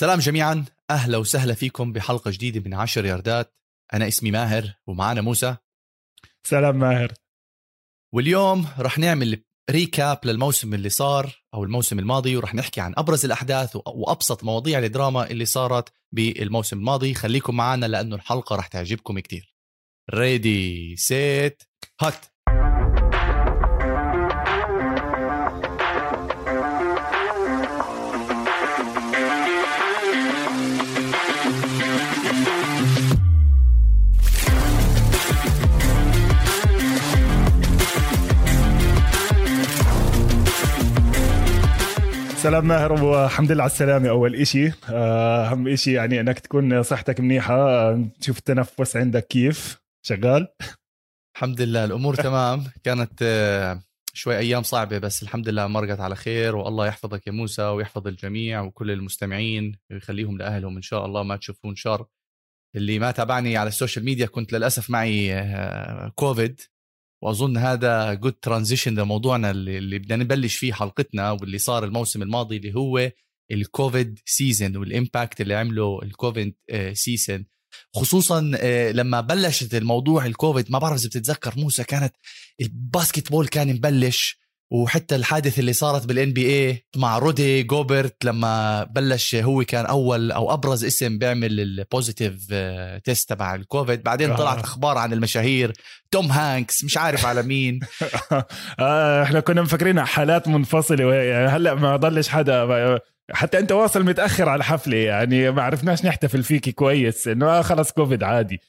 سلام جميعا. أهلا وسهلا فيكم بحلقة جديدة من عشر ياردات. أنا اسمي ماهر ومعنا موسى. سلام ماهر. واليوم رح نعمل recap للموسم اللي صار أو الموسم الماضي ورح نحكي عن أبرز الأحداث وأبسط مواضيع الدراما اللي صارت بالموسم الماضي. خليكم معنا لأنه الحلقة رح تعجبكم كتير. ready set hut سلام ماهر والحمد لله على السلامة. أول إشي آه، أهم إشي يعني أنك تكون صحتك منيحة نشوف التنفس عندك كيف. شغال؟ الحمد لله الأمور تمام. كانت آه، شوي أيام صعبة بس الحمد لله مرقت على خير. والله يحفظك يا موسى ويحفظ الجميع وكل المستمعين. ويخليهم لأهلهم إن شاء الله ما تشوفون شر. اللي ما تابعني على ال social media كنت للأسف معي آه، كوفيد. وأظن هذا good transition لموضوعنا اللي, اللي بدنا نبلش فيه حلقتنا واللي صار الموسم الماضي اللي هو ال COVID season وال impact اللي عمله ال COVID season خصوصا آه، لما بلشت الموضوع الكوفيد ما بعرف إذا بتتذكر موسى كانت ال basketball كان مبلش وحتى الحادث اللي صارت بال NBA مع Rudy Gobert لما بلش هو كان أول أو أبرز اسم بيعمل ال positive test تبع الكوفيد. بعدين طلعت آه. أخبار عن المشاهير. توم هانكس مش عارف على مين. آه، إحنا كنا مفكرينها حالات منفصلة. وهي- يعني هلأ ما ضلش حدا. حتى أنت واصل متأخر على الحفله يعني ما عرفناش نحتفل فيك كويس. إنه آه خلص كوفيد عادي.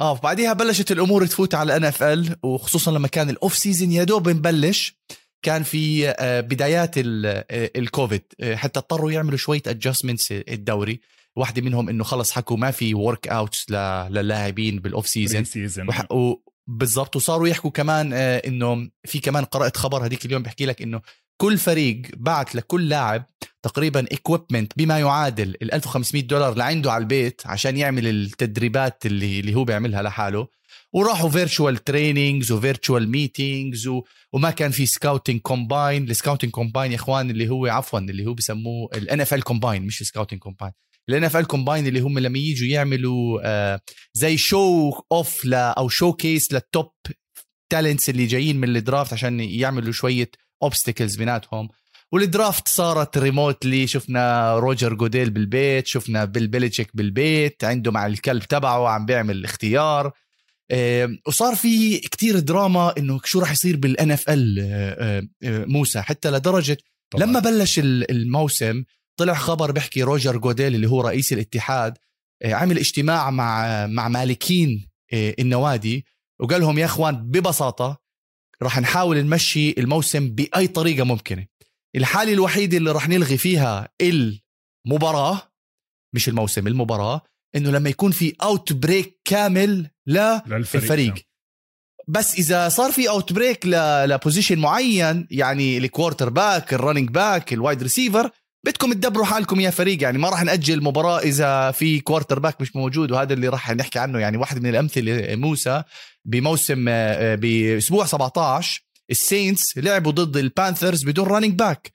آه وبعديها بلشت الأمور تفوت على NFL وخصوصا لما كان ال off season يا دوب مبلش كان في آه، بدايات آه، الكوفيد آه، حتى اضطروا يعملوا شوية adjustments الدوري. واحدة منهم إنه خلص حكوا ما في workouts للاعبين بال off season بالضبط. وصاروا يحكوا كمان إنه في كمان قرأت خبر هذيك اليوم بحكي لك إنه كل فريق بعت لكل لاعب تقريبا equipment بما يعادل ال 1500 دولار لعنده على البيت عشان يعمل التدريبات اللي اللي هو بيعملها لحاله. وراحوا virtual trainings و virtual meetings وما كان في scouting combine ال scouting combine يا إخوان اللي هو عفوا اللي هو بسموه ال NFL combine مش scouting combine ال NFL combine اللي هم لما يجوا يعملوا آه زي show off أو showcase لل top talents اللي جايين من ال draft عشان يعملوا شوية obstacles بيناتهم. وال draft صارت remotely شفنا Roger Goodell بالبيت شفنا Bill Belichick بالبيت عنده مع الكلب تبعه عم بيعمل الاختيار آه، وصار في كتير دراما إنه شو راح يصير بال NFL موسى حتى لدرجة طبعاً. لما بلش ال- الموسم طلع خبر بيحكي Roger Goodell اللي هو رئيس الاتحاد آه، عمل اجتماع مع مع مالكين آه، النوادي وقال لهم يا إخوان ببساطة راح نحاول نمشي الموسم بأي طريقة ممكنة الحالة الوحيدة اللي راح نلغي فيها المباراة مش الموسم المباراة إنه لما يكون في outbreak كامل للفريق. للفريق بس إذا صار في outbreak ل position معين يعني ال quarterback ال running back ال wide receiver بدكم تدبروا حالكم يا فريق. يعني ما راح نأجل مباراة إذا في quarterback مش موجود وهذا اللي راح نحكي عنه. يعني واحد من الأمثلة موسى بموسم آه، بأسبوع 17 ال Saints لعبوا ضد ال Panthers بدون running back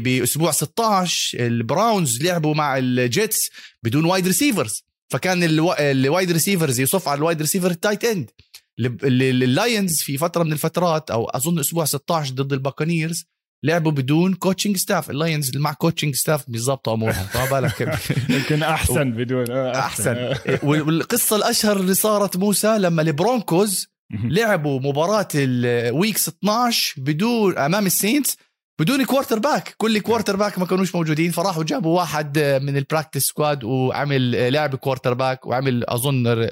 بأسبوع 16 ال Browns لعبوا مع ال Jets بدون wide receivers. فكان الوا- ال wide receivers يصف على ال wide receiver ال tight end. ال- ال- ال Lions في فترة من الفترات أو أظن أسبوع 16 ضد ال Buccaneers لعبوا بدون coaching staff ال Lions مع coaching staff بيظبطوا امورهم فما بالك يمكن أحسن بدون آه، أحسن. آه. وال- والقصة الأشهر اللي صارت موسى لما ال Broncos. لعبوا مباراة ال week 12 بدون أمام ال Saints بدون quarterback كل quarterback ما كانوش موجودين. فراحوا جابوا واحد من ال practice squad وعمل لعب quarterback وعمل أظن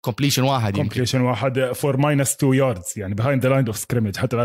completion واحد يمكن. completion واحد for minus 2 yards يعني behind the line of scrimmage حتى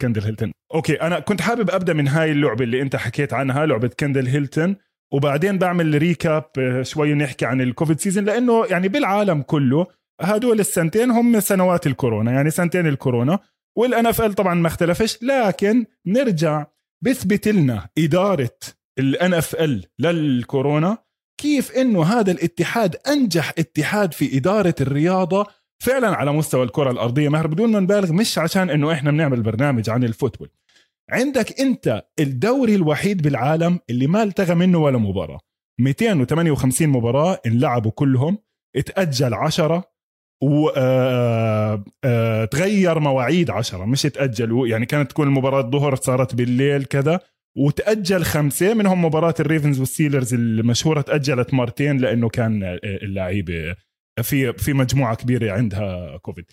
Kendall Hinton okay أنا كنت حابب أبدأ من هاي اللعبة اللي أنت حكيت عنها لعبة Kendall Hinton وبعدين بعمل recap آه، شوي نحكي عن ال COVID season لأنه يعني بالعالم كله هدول السنتين هم سنوات الكورونا. يعني سنتين الكورونا. وال NFL طبعا ما اختلفش لكن نرجع بثبت لنا إدارة ال NFL للكورونا كيف إنه هذا الاتحاد أنجح اتحاد في إدارة الرياضة فعلا على مستوى الكرة الأرضية. ماهر بدون ما نبالغ مش عشان إنه إحنا بنعمل برنامج عن ال football. عندك أنت الدوري الوحيد بالعالم اللي ما التغى منه ولا مباراة. 258 مباراة انلعبوا كلهم اتأجل 10 وتغير آه، مواعيد 10 مش تاجلوا يعني كانت تكون المباراه الظهر صارت بالليل كذا وتأجل خمسة منهم مباراة ال Ravens وال Steelers المشهورة تأجلت مرتين لأنه كان اللعيبة في في مجموعة كبيرة عندها كوفيد.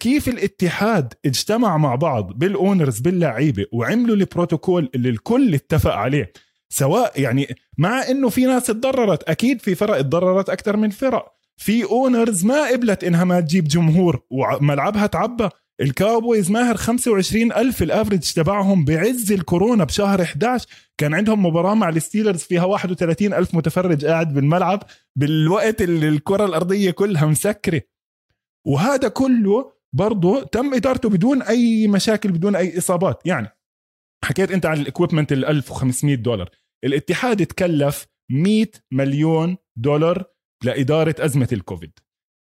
كيف الاتحاد اجتمع مع بعض بال owners باللعيبة وعملوا البروتوكول اللي الكل اتفق عليه؟ سواء يعني مع إنه في ناس تضررت أكيد في فرق تضررت أكثر من فرق. في owners ما قبلت إنها ما تجيب جمهور وملعبها تعبى. ال Cowboys ماهر 25 ألف ال average تبعهم بعز الكورونا بشهر 11 كان عندهم مباراة مع ال Steelers فيها 31 ألف متفرج قاعد بالملعب. بالوقت اللي الكرة الأرضية كلها مسكرة. وهذا كله برضه تم إدارته بدون أي مشاكل بدون أي إصابات. يعني حكيت أنت عن ال equipment ال 1500 دولار. الاتحاد تكلف 100 مليون دولار لإدارة أزمة الكوفيد.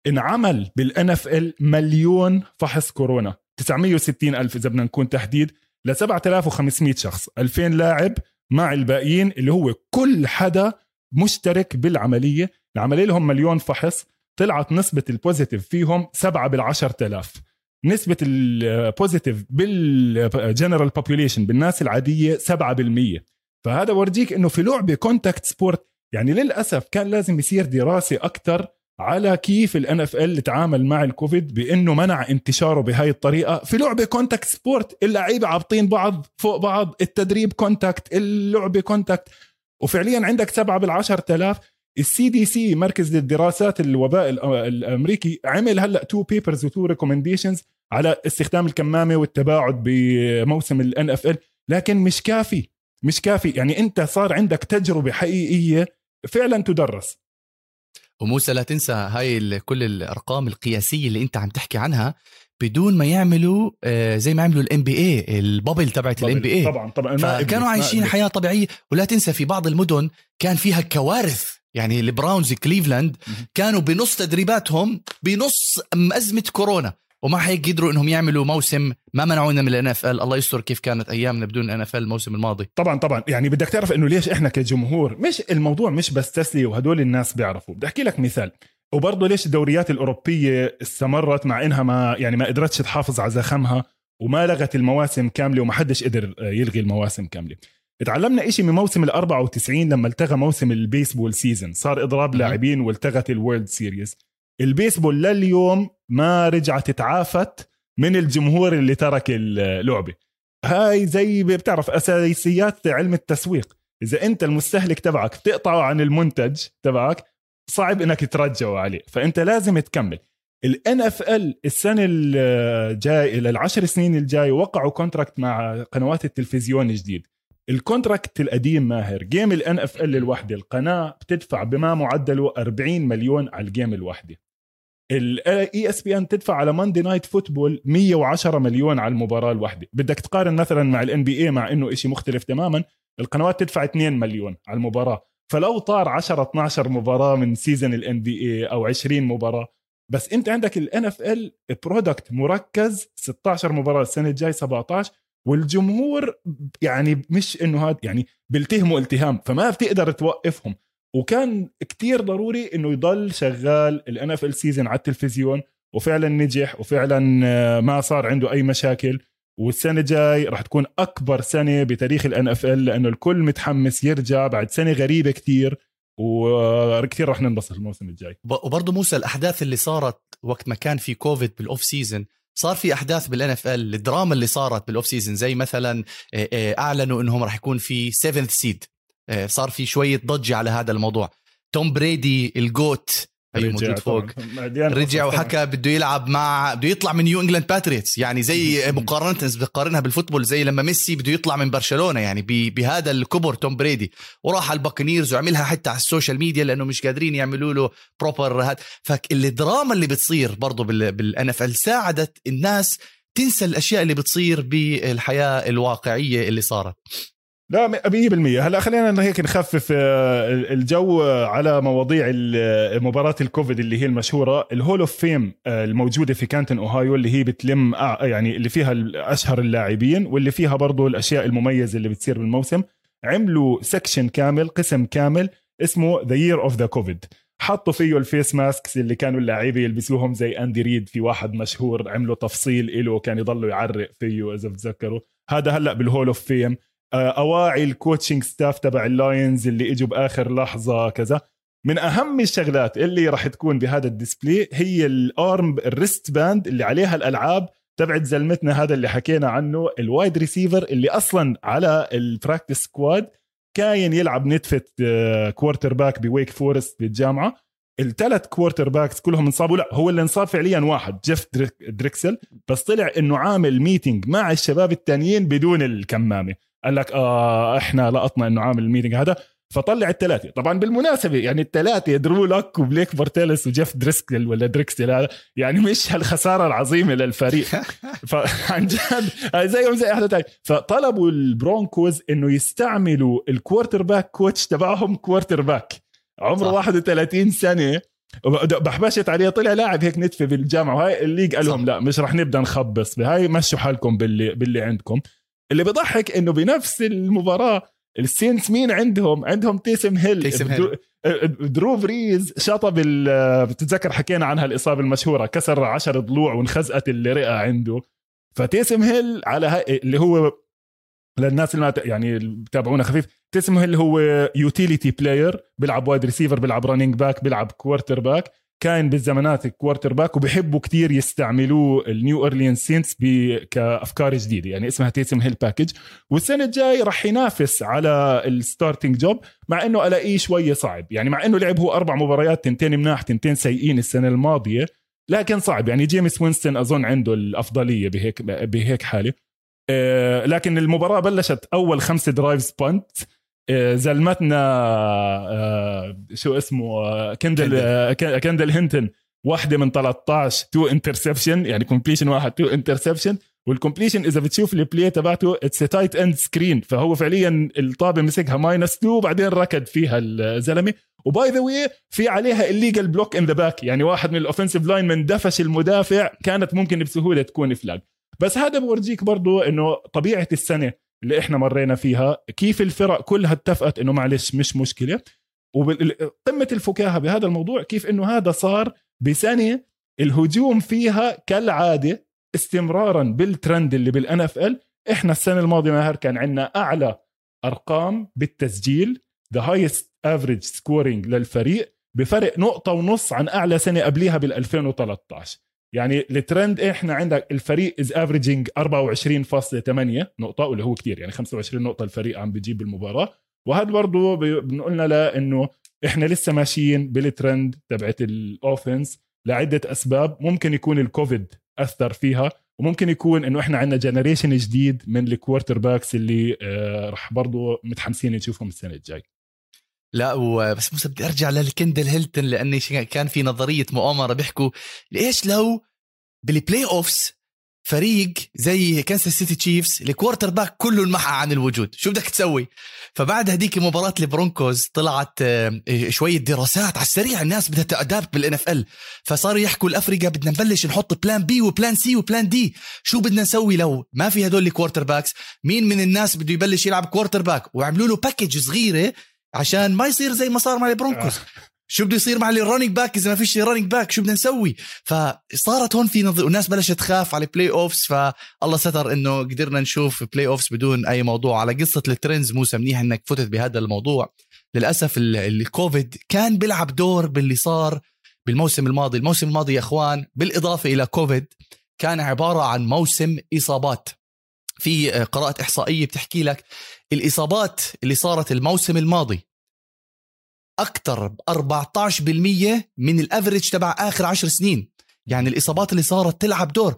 انعمل بال NFL مليون فحص كورونا. 960 ألف إذا بدنا نكون تحديد ل 7500 شخص. 2000 لاعب مع الباقيين اللي هو كل حدا مشترك بالعملية. العملية لهم مليون فحص. طلعت نسبة ال positive فيهم 7 بال 10000 نسبة ال positive بال general population بالناس العادية 7% فهذا ورجيك إنه في لعبة contact sport يعني للأسف كان لازم يصير دراسة أكثر على كيف ال NFL تعامل مع الكوفيد بأنه منع انتشاره بهاي الطريقة في لعبة contact sport اللعيبة عابطين بعض فوق بعض التدريب contact اللعبة contact وفعليا عندك سبعة بالعشر تلاف. ال CDC مركز للدراسات الوباء الأمريكي عمل هلأ two papers و two recommendations على استخدام الكمامة والتباعد بموسم ال NFL لكن مش كافي مش كافي. يعني أنت صار عندك تجربة حقيقية فعلا تدرس. وموسى لا تنسى هاي كل الأرقام القياسية اللي أنت عم تحكي عنها بدون ما يعملوا آه، زي ما عملوا ال NBA ال bubble تبعت ال NBA طبعا طبعا. فكانوا عايشين حياة طبيعية. ولا تنسى في بعض المدن كان فيها كوارث يعني ال Browns كليفلاند كانوا بنص تدريباتهم بنص أزمة كورونا. ومع هيك قدروا إنهم يعملوا موسم ما منعونا من ال NFL الله يستر كيف كانت أيامنا بدون ال NFL الموسم الماضي. طبعا طبعا. يعني بدك تعرف إنه ليش إحنا كجمهور مش الموضوع مش بس تسلية وهدول الناس بيعرفوا. بدي أحكي لك مثال. وبرضه ليش الدوريات الأوروبية استمرت مع إنها ما يعني ما قدرتش تحافظ على زخمها وما لغت المواسم كاملة وما حدش قدر يلغي المواسم كاملة. تعلمنا إشي من موسم ال 94 لما التغى موسم ال baseball season صار إضراب لاعبين والتغت ال World Series البيسبول لليوم ما رجعت تعافت من الجمهور اللي ترك اللعبة. هاي زي بتعرف أساسيات علم التسويق. إذا أنت المستهلك تبعك بتقطعه عن المنتج تبعك صعب إنك ترجعه عليه. فأنت لازم تكمل. ال NFL السنة الجاي للعشر سنين الجاي وقعوا contract مع قنوات التلفزيون جديد ال contract القديم ماهر. game ال NFL الوحدة القناة بتدفع بما معدله 40 مليون على ال game الوحدة. ال ESPN تدفع على Monday Night Football 110 مليون على المباراة الواحده بدك تقارن مثلا مع ال NBA مع إنه شيء مختلف تماما القنوات تدفع 2 مليون على المباراة. فلو طار 10 12 مباراة من season ال NBA أو 20 مباراة بس أنت عندك ال NFL product مركز 16 مباراة السنة الجاي 17 والجمهور يعني مش إنه هذا يعني بيلتهموا التهام فما بتقدر توقفهم. وكان كتير ضروري إنه يضل شغال ال NFL season على التلفزيون وفعلا نجح وفعلا آه، ما صار عنده أي مشاكل. والسنة الجاي راح تكون أكبر سنة بتاريخ ال NFL لأنه الكل متحمس يرجع بعد سنة غريبة كتير. وكثير راح ننبسط الموسم الجاي. وبرضه موسى الأحداث اللي صارت وقت ما كان في كوفيد بال off-season صار في أحداث بال NFL الدراما اللي صارت بال off-season زي مثلا آه، آه، أعلنوا إنهم راح يكون في 7 seed آه، صار في شوية ضجة على هذا الموضوع. توم بريدي ال GOAT أيوه موجود فوق. رجع وحكى بده يلعب مع بده يطلع من New England Patriots يعني زي مقارنه بقارنها بال football زي لما ميسي بده يطلع من برشلونة يعني بهذا الكبر توم بريدي. وراح على ال Buccaneers وعملها حتى على ال social media لأنه مش قادرين يعملوا له proper هاد. فالدراما اللي بتصير برضه بال NFL ساعدت الناس تنسى الأشياء اللي بتصير بالحياة الواقعية اللي صارت. لا 100% هلا خلينا هيك نخفف آه، الجو على مواضيع مباراة الكوفيد اللي هي المشهورة ال Hall of Fame الموجودة في كانتن أوهايو اللي هي بتلم يعني اللي فيها أشهر اللاعبين واللي فيها برضه الأشياء المميزة اللي بتصير بالموسم. عملوا section كامل قسم كامل اسمه the year of the COVID حطوا فيه ال face masks اللي كانوا اللعيبه يلبسوهم زي أندي ريد في واحد مشهور عملوا تفصيل له كان يضلوا يعرق فيه اذا بتذكروا هذا هلا بال Hall of Fame أواعي ال coaching staff تبع ال Lions اللي إجوا بآخر لحظة كذا. من أهم الشغلات اللي راح تكون بهذا ال display هي ال arm ال wristband اللي عليها الألعاب تبعت زلمتنا هذا اللي حكينا عنه ال wide receiver اللي أصلا على ال practice squad كان يلعب نتفه quarterback ب Wake Forest بالجامعة. الثلاث quarterbacks كلهم انصابوا. لا هو اللي انصاب فعليا واحد جيف دريكسل بس طلع إنه عامل meeting مع الشباب التانيين بدون الكمامة. قال لك آه إحنا لقطنا إنه عامل ال meeting هذا. فطلع الثلاثه طبعا بالمناسبة يعني الثلاثه درو لوك وبليك بورتيلس وجيف دريسكل ولا دريكسل هذا. يعني مش هالخسارة العظيمة للفريق. فعن جد. زيهم زي احد تاني. فطلبوا ال Broncos إنه يستعملوا ال quarterback coach تبعهم quarterback عمره صح. 31 سنة. بحبشت عليه. طلع لاعب هيك نتفة بالجامعة. وهاي ال league قال لهم لا مش رح نبدأ نخبص. بهاي مشوا حالكم باللي باللي عندكم. اللي بضحك إنه بنفس المباراة ال Saints مين عندهم؟ عندهم Taysom Hill Taysom Hill Drew Brees شطب بتتذكر حكينا عنها الإصابة المشهورة كسر عشر ضلوع وانخزقت الرئه عنده. ف Taysom Hill على هاي اللي هو للناس اللي ما يعني بتابعونا خفيف Taysom Hill هو utility player بيلعب wide receiver بيلعب running back بيلعب quarterback كان بالزمانات ال quarterback وبيحبوا كتير يستعملوه ال New Orleans Saints كأفكار جديدة. يعني اسمها Taysom Hill package والسنة الجاي راح ينافس على ال starting job مع إنه ألاقيه شوية صعب. يعني مع إنه لعب هو أربع مباريات تنتين مناح تنتين سيئين السنة الماضية لكن صعب. يعني Jameis Winston أظن عنده الأفضلية بهيك بهيك حالة. آه، لكن المباراة بلشت أول خمسة drives punt آه، زلمتنا آه، شو اسمه آه، Kendall Kendall. Hinton واحدة من 13 two interception يعني completion واحد two interception وال completion إذا بتشوف ال play تبعته it's tight end screen فهو فعليا الطابة مسكها minus 2 وبعدين ركض فيها الزلمة. و by the way في عليها illegal block in the back يعني واحد من ال offensive line من دفش المدافع كانت ممكن بسهولة تكون flag بس هذا بورجيك برضو إنه طبيعة السنة. اللي إحنا مرينا فيها كيف الفرق كلها اتفقت إنه معلش مش مشكلة. وقمه الفكاهة بهذا الموضوع كيف إنه هذا صار بسنه الهجوم فيها كالعادة استمرارا بالترند اللي بال NFL إحنا السنة الماضية ماهر كان عندنا أعلى أرقام بالتسجيل the highest average scoring للفريق بفرق نقطة ونص عن أعلى سنة قبليها بال 2013 يعني الترند إحنا عندك الفريق is averaging 24.8 نقطة واللي هو كثير يعني 25 نقطة الفريق عم بيجيب بالمباراة. وهذا برضه بنقولنا لأنه إحنا لسه ماشيين بالترند تبعت ال offense لعدة أسباب. ممكن يكون الكوفيد أثر فيها وممكن يكون إنه إحنا عندنا generation جديد من ال quarterbacks اللي آه رح برضه متحمسين نشوفهم السنة الجاي لا بس موسى بدي أرجع لل Kendall Hinton لأني كان في نظرية مؤامرة بيحكوا ليش لو بال playoffs فريق زي Kansas City Chiefs ال quarterback كله انمحى عن الوجود. شو بدك تسوي؟ فبعد هديك مباراة ال Broncos طلعت آه، شوية دراسات على السريع الناس بدها ت adapt بال NFL فصاروا يحكوا الفرق بدنا نبلش نحط plan B و plan C و plan D شو بدنا نسوي لو ما في هدول ال quarterbacks مين من الناس بده يبلش يلعب quarterback وعملوا له package صغيرة عشان ما يصير زي ما صار مع ال Broncos آه. شو بده يصير مع ال running back إذا ما فيش running back شو بدنا نسوي؟ فصارت هون في نظر والناس بلشت تخاف على ال playoffs فالله ستر إنه قدرنا نشوف playoffs بدون أي موضوع. على قصة ال trends موسى منيح إنك فتت بهذا الموضوع. للأسف الكوفيد كان بيلعب دور باللي صار بالموسم الماضي. الموسم الماضي يا إخوان بالإضافة إلى كوفيد كان عبارة عن موسم إصابات. في قراءة إحصائية بتحكي لك الإصابات اللي صارت الموسم الماضي. أكثر ب 14% من الأفريج تبع آخر عشر سنين. يعني الإصابات اللي صارت تلعب دور.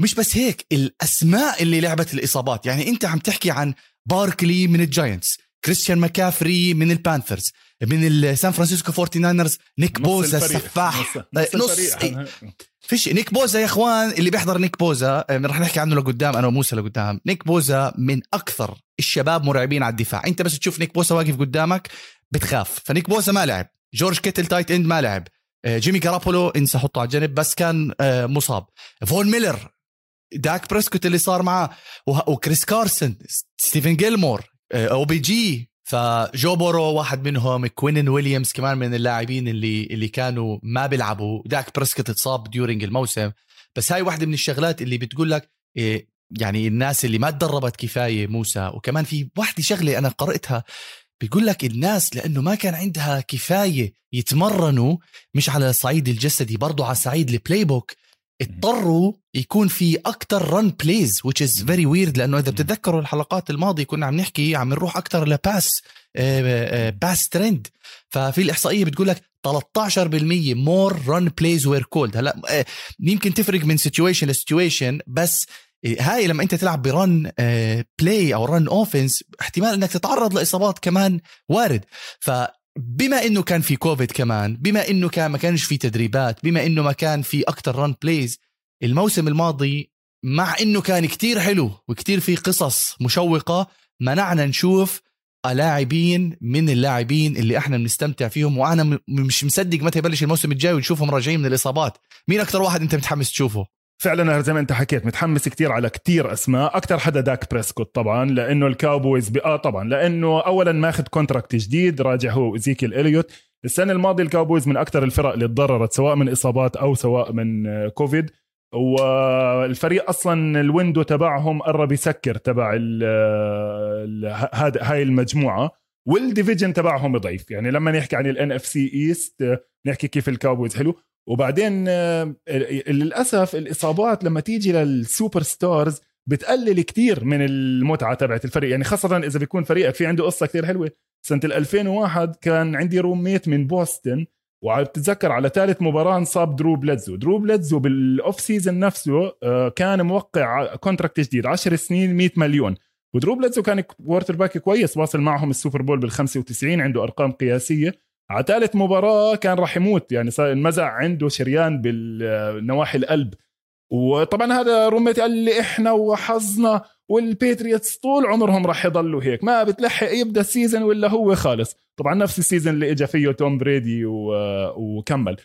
مش بس هيك الأسماء اللي لعبت الإصابات. يعني أنت عم تحكي عن Barkley من ال Giants Christian McCaffrey من ال Panthers. من ال San Francisco 49ers Nick Bosa. السفاح نص, نص- الفريق. فيش Nick Bosa يا إخوان اللي بيحضر Nick Bosa آه، رح نحكي عنه لقدام أنا وموسى لقدام. Nick Bosa من أكثر الشباب مرعبين على الدفاع. أنت بس تشوف Nick Bosa واقف قدامك بتخاف. ف Nick Bosa ما لعب. George Kittle tight end ما لعب. آه، Jimmy Garoppolo انسى حطه على جنب بس كان آه، مصاب. Von Miller Dak Prescott اللي صار معاه. و Chris Carson Stephon Gilmore آه، OBJ ف Joe Burrow واحد منهم Quinnen Williams كمان من اللاعبين اللي اللي كانوا ما بيلعبوا. Dak Prescott اتصاب during الموسم. بس هاي واحدة من الشغلات اللي بتقول لك إيه، يعني الناس اللي ما تدربت كفاية موسى وكمان في واحدة شغلة أنا قرأتها بيقول لك الناس لأنه ما كان عندها كفاية يتمرنوا مش على الصعيد الجسدي برضو على صعيد ال playbook اضطروا يكون في أكتر run plays which is very weird لأنه إذا بتتذكروا الحلقات الماضية كنا عم نحكي عم نروح أكتر ل pass pass trend ففي الإحصائية بتقول لك 13% more run plays were called هلا آه، يمكن تفرق من situation ل situation بس آه، هاي لما أنت تلعب ب run play أو run offense احتمال إنك تتعرض لإصابات كمان وارد. فبما إنه كان في كوفيد كمان بما إنه كان ما كانش في تدريبات بما إنه ما كان في أكتر run plays الموسم الماضي مع إنه كان كتير حلو وكتير في قصص مشوقة منعنا نشوف لاعبين من اللاعبين اللي إحنا بنستمتع فيهم وأنا مش مصدق متى يبلش الموسم الجاي ونشوفهم راجعين من الإصابات. مين أكثر واحد أنت متحمس تشوفه؟ فعلا زي ما أنت حكيت متحمس كتير على كتير أسماء أكثر حدا Dak Prescott طبعا لأنه ال Cowboys بي... آه طبعا لأنه اولا ماخذ contract جديد راجع هو و Ezekiel Elliott. السنة الماضية ال Cowboys من أكثر الفرق اللي تضررت سواء من إصابات أو سواء من كوفيد. والفريق أصلا ال window تبعهم قرب يسكر تبع هذا هاي المجموعة. وال division تبعهم ضعيف. يعني لما نحكي عن ال NFC East نحكي كيف ال Cowboys حلو. وبعدين آه، للأسف الإصابات لما تيجي لل superstars بتقلل كتير من المتعة تبعت الفريق. يعني خاصة إذا بيكون فريقك في عنده قصة كتير حلوة. سنة ال 2001 كان عندي roommate من بوسطن وبتتذكر على ثالث مباراة انصاب درو بليدزو درو بليدزو بال off season نفسه آه، كان موقع contract جديد 10 سنين 100 مليون. ودرو بليدزو كان quarterback كويس واصل معهم ال Super Bowl بال 95 عنده أرقام قياسية. على ثالث مباراة كان راح يموت يعني صار انمزع عنده شريان بالنواحي القلب. وطبعا هذا roommate ي قال لي إحنا وحظنا والباتريوتس طول عمرهم راح يضلوا هيك ما بتلحق يبدأ ال season ولا هو خالص. طبعا نفس ال season اللي اجى فيه توم بريدي و... وكمل.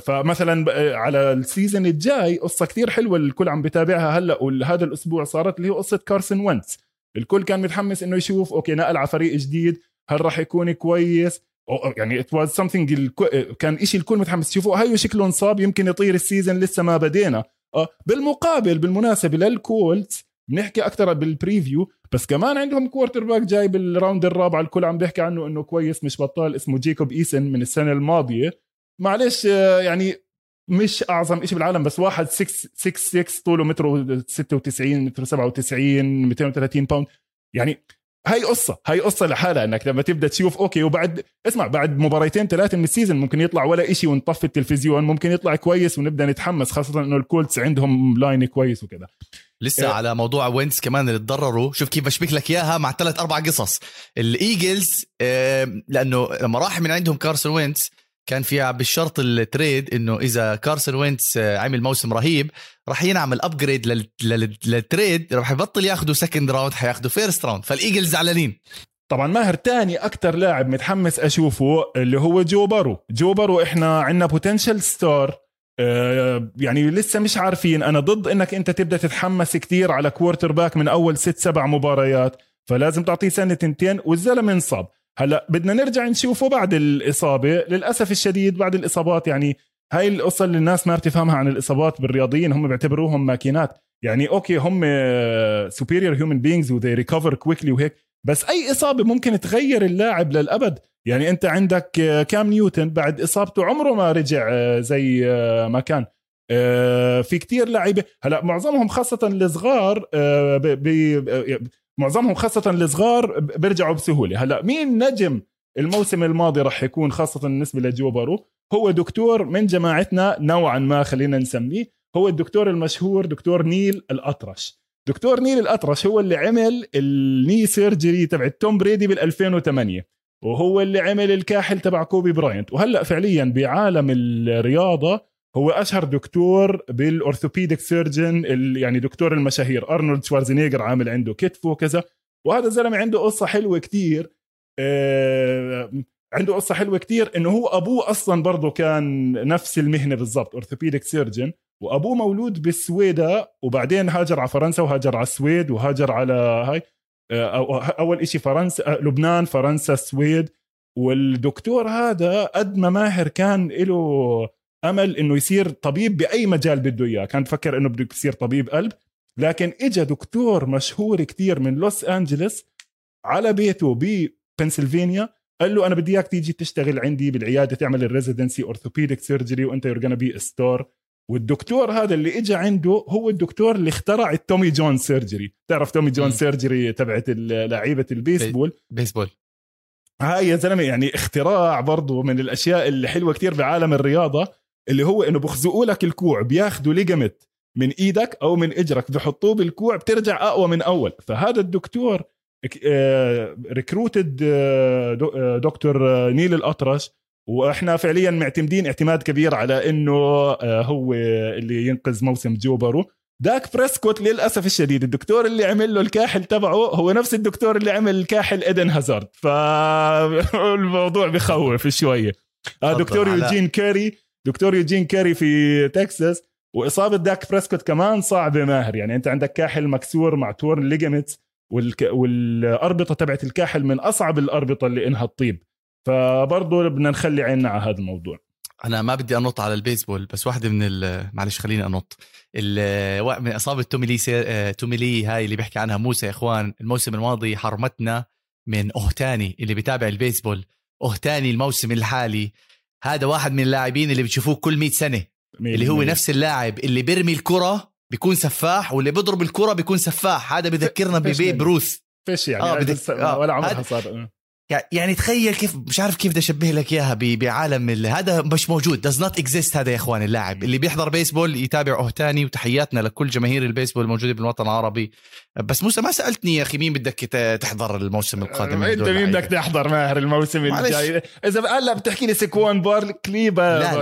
فمثلا على ال season الجاي قصة كتير حلوة الكل عم بتابعها هلأ وهذا الأسبوع صارت اللي هي قصة كارسون وينتس. الكل كان متحمس إنه يشوف okay نقل على فريق جديد هل راح يكون كويس؟ يعني it was something كان إشي الكل متحمس. يشوفه هاي شكله انصاب يمكن يطير ال season لسه ما بدينا. آه بالمقابل بالمناسبة للكولتس بنحكي أكثر بال preview بس كمان عندهم quarterback جاي بال round الرابع الكل عم بيحكي عنه إنه كويس مش بطال اسمه جيكوب إيسون من السنة الماضية. معلش آه، يعني مش أعظم شيء بالعالم بس واحد 6 6 6 طوله متر 96 متر 97 230 pound يعني هاي قصة هاي قصة لحالها إنك لما تبدأ تشوف okay وبعد اسمع بعد مباريتين ثلاثة من ال season ممكن يطلع ولا إشي ونطفي التلفزيون ممكن يطلع كويس ونبدأ نتحمس خاصة إنه الكولتس عندهم line كويس وكذا. لسه إيه. على موضوع وينتس كمان اللي تضرروا. شوف كيف بشبك لك إياها مع ثلاث أربع قصص. الإيجلز آه، لأنه لما راح من عندهم كارسون وينتس كان فيها بالشرط ال trade إنه إذا كارسون وينتس آه، عمل موسم رهيب راح ينعمل upgrade لل trade راح يبطل ياخذوا second round حياخذوا first round فالإيجلز زعلانين. طبعا ماهر تاني أكتر لاعب متحمس أشوفه اللي هو جو بارو جو بارو إحنا عندنا potential star يعني لسه مش عارفين. أنا ضد إنك أنت تبدأ تتحمس كتير على quarterback من أول ست سبع مباريات فلازم تعطيه سنة تنتين والزلمة انصاب هلا بدنا نرجع نشوفه بعد الإصابة للأسف الشديد بعد الإصابات يعني هاي القصة اللي الناس ما بتفهمها عن الإصابات بالرياضيين هم بيعتبروهم ماكينات. يعني okay هم superior human beings و they recover quickly وهيك بس أي إصابة ممكن تغير اللاعب للأبد؟ يعني أنت عندك كام نيوتن بعد إصابته؟ عمره ما رجع زي ما كان. آه، في كتير لعيبة. هلا معظمهم خاصة الصغار آه، معظمهم خاصة الصغار بيرجعوا بسهولة. هلا مين نجم الموسم الماضي راح يكون خاصة بالنسبة لجو بارو هو دكتور من جماعتنا نوعا ما خلينا نسميه. هو الدكتور المشهور دكتور نيل الأطرش. دكتور نيل الأطرش هو اللي عمل ال knee surgery تبع توم بريدي بال 2008 وهو اللي عمل الكاحل تبع كوبي براينت. وهلأ فعليا بعالم الرياضة هو أشهر دكتور بال orthopedic surgeon يعني دكتور المشاهير. أرنولد شوارزنيجر عامل عنده كتفه وكذا. وهذا الزلمة عنده قصة حلوة كتير. آه عنده قصة حلوة كتير إنه هو أبوه أصلا برضه كان نفس المهنة بالضبط orthopedic surgeon. وأبوه مولود بالسويدة وبعدين هاجر على فرنسا وهاجر على السويد وهاجر على هاي آه، أول شيء فرنسا آه، لبنان فرنسا السويد. والدكتور هذا قد ما ماهر كان له أمل إنه يصير طبيب بأي مجال بده إياه. كان بفكر إنه بده يصير طبيب قلب. لكن اجى دكتور مشهور كتير من لوس انجلوس على بيته ببنسلفانيا قال له أنا بدي إياك تيجي تشتغل عندي بالعيادة تعمل ال residency orthopedic surgery وأنت you're gonna be star والدكتور هذا اللي اجى عنده هو الدكتور اللي اخترع التومي جون surgery تعرف تومي جون surgery تبعت لعيبة ال baseball؟ baseball. هاي يا زلمة يعني اختراع برضه من الأشياء اللي حلوة كتير بعالم الرياضة. اللي هو إنه بخزقوا لك الكوع بياخذوا ligament من إيدك أو من إجرك بحطوه بالكوع بترجع أقوى من أول. فهذا الدكتور recruited آه، آه، دكتور آه، نيل الأطرش. وإحنا فعليا معتمدين اعتماد كبير على إنه هو اللي ينقذ موسم جو بارو داك بريسكوت للأسف الشديد الدكتور اللي عمل له الكاحل تبعه هو نفس الدكتور اللي عمل الكاحل إيدن هازارد. فالموضوع بخوف شوية. دكتور يوجين كاري دكتور يوجين كاري في تكساس وإصابة داك بريسكوت كمان صعبة ماهر. يعني أنت عندك كاحل مكسور مع torn ligaments والك... والأربطة تبعت الكاحل من أصعب الأربطة اللي إنها تطيب. فبرضه بدنا نخلي عيننا على هذا الموضوع. أنا ما بدي أنط على البيسبول بس واحدة من معلش خليني أنط. من إصابة تومي جون سي... تومي جون هاي اللي بيحكي عنها موسى يا إخوان الموسم الماضي حرمتنا من اوهتاني اللي بيتابع البيسبول اوهتاني الموسم الحالي. هذا واحد من اللاعبين اللي بتشوفوه كل 100 سنة اللي هو نفس اللاعب اللي بيرمي الكرة بيكون سفاح واللي بيضرب الكرة بيكون سفاح. هذا بذكرنا ببيب روث فيش يعني. آه بدك... آه. ولا عمرها صار. يعني تخيل كيف مش عارف كيف بدي أشبه لك إياها بعالم هذا مش موجود. Does not exist هذا يا اخوان اللاعب. اللي بيحضر بيسبول يتابع اوهتاني وتحياتنا لكل جماهير البيسبول الموجودة بالوطن العربي. بس موسى ما سألتني يا أخي مين بدك تحضر الموسم القادم انت مين بدك تحضر ماهر الموسم الجاي. إذا هلا بتحكي لي سكوان باركلي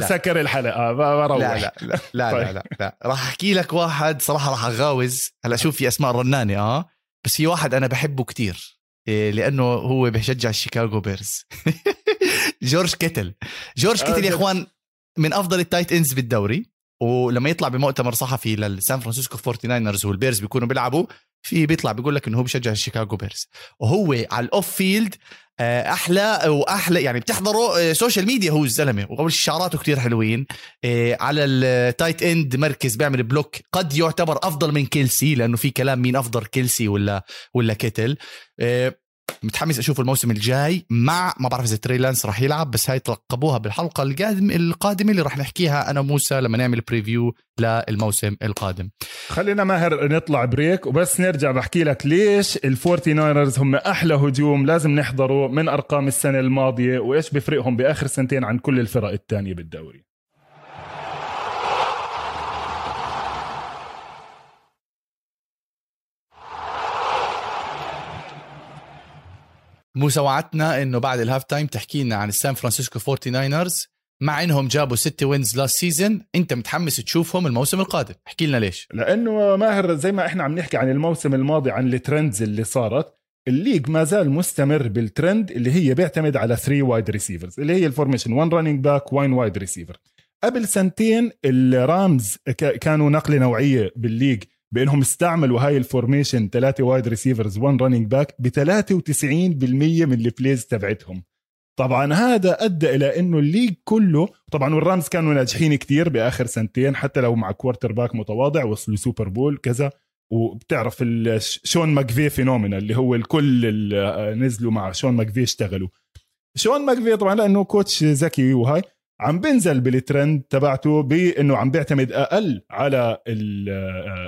سكر الحلقة. بروح لا لا لا لا, طيب. لا, لا, لا. راح أحكي لك واحد صراحة راح أجاوب. هلا شوف في أسماء رنانه آه. بس في واحد أنا بحبه كتير. إيه، لأنه هو بيشجع الشيكاغو بيرز. جورج كيتل. جورج كيتل يا إخوان من أفضل ال tight ends بالدوري ولما يطلع بمؤتمر صحفي للسان فرانسيسكو 49رز والبيرز بيكونوا بيلعبوا في بيطلع بيقول لك إنه هو بيشجع الشيكاغو بيرز. وهو على ال off field آه، أحلى وأحلى يعني بتحضره social آه، ميديا هو الزلمة وقبل شعاراته كتير حلوين. آه، على ال tight end مركز بيعمل block قد يعتبر أفضل من كيلسي لأنه في كلام مين أفضل كيلسي ولا ولا كيتل. متحمس أشوف الموسم الجاي. مع ما بعرف إذا تراي لانس راح يلعب بس هاي تلقبوها بالحلقة القادمة القادمة اللي راح نحكيها أنا وموسى لما نعمل preview للموسم القادم. خلينا ماهر نطلع break وبس نرجع بحكي لك ليش الفورتي ناينرز هم أحلى هجوم لازم نحضره من أرقام السنة الماضية وإيش بفرقهم بآخر سنتين عن كل الفرق الثانية بالدوري. موسى وعدتنا إنه بعد الهاف تايم تحكي لنا عن السان فرانسيسكو 49رز مع إنهم جابوا ست wins last season أنت متحمس تشوفهم الموسم القادم. احكي لنا ليش. لأنه ماهر زي ما إحنا عم نحكي عن الموسم الماضي عن ال trends اللي صارت ال league ما زال مستمر بالترند اللي هي بيعتمد على 3 wide receivers اللي هي ال formation 1 running back 1 wide receiver قبل سنتين الرامز كانوا نقلة نوعية بال league. بأنهم استعملوا هاي ال formation ثلاثة wide receivers 1 running back ب 93% من ال plays تبعتهم. طبعا هذا أدى إلى إنه ال league كله طبعا والرامز كانوا ناجحين كتير بآخر سنتين حتى لو مع quarterback متواضع وصلوا Super Bowl كذا. وبتعرف شون ماكفي phenomena اللي هو الكل اللي نزلوا مع شون ماكفي اشتغلوا. شون ماكفي طبعا لأنه coach ذكي وهاي. عم بنزل بالترند تبعته بانه عم بيعتمد أقل على ال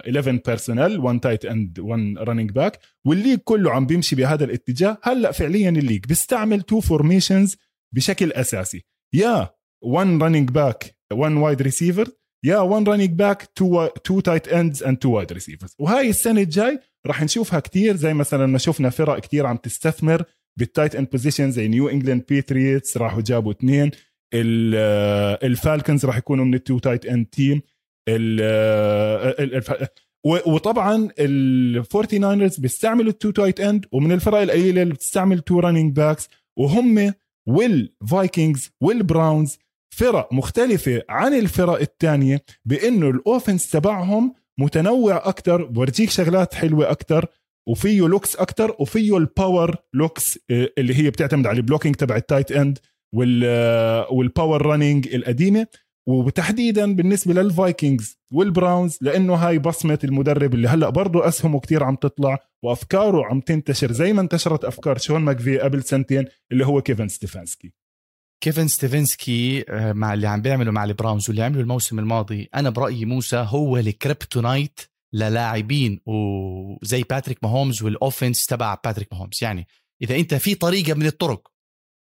11 personnel 1 tight end 1 running back وال league كله عم بيمشي بهذا الاتجاه. هلأ فعليا ال league بيستعمل two formations بشكل أساسي. يا 1 running back 1 wide receiver يا 1 running back 2 2 tight ends and 2 wide receivers وهاي السنة الجاي راح نشوفها كتير زي مثلا ما شفنا فرق كتير عم تستثمر بال tight end position زي نيو انجلاند باتريوتس راحوا جابوا اثنين. الفالكنز راح يكونوا من ال two tight end team. وطبعا الفورتي ناينرز بيستعملوا ال two tight end ومن الفرق القليلة اللي بتستعمل two running backs وهم والفايكنجز والبراونز فرق مختلفة عن الفرق الثانية بإنه ال offense تبعهم متنوع أكثر بورجيك شغلات حلوة أكثر وفيه looks أكثر وفيه ال power looks آه، اللي هي بتعتمد على ال blocking تبع ال tight end وال power running القديمة. وتحديدا بالنسبة للفايكنجز والبراونز لأنه هاي بصمة المدرب اللي هلأ برضه أسهمه كتير عم تطلع وأفكاره عم تنتشر زي ما انتشرت أفكار شون ماكفي قبل سنتين اللي هو كيفن ستيفانسكي. كيفن ستيفنسكي آه، مع اللي عم بيعمله مع البراونز واللي عمله الموسم الماضي أنا برأيي موسى هو ال kryptonite للاعبين. وزي باتريك ماهومز وال offense تبع باتريك ماهومز. يعني إذا أنت في طريقة من الطرق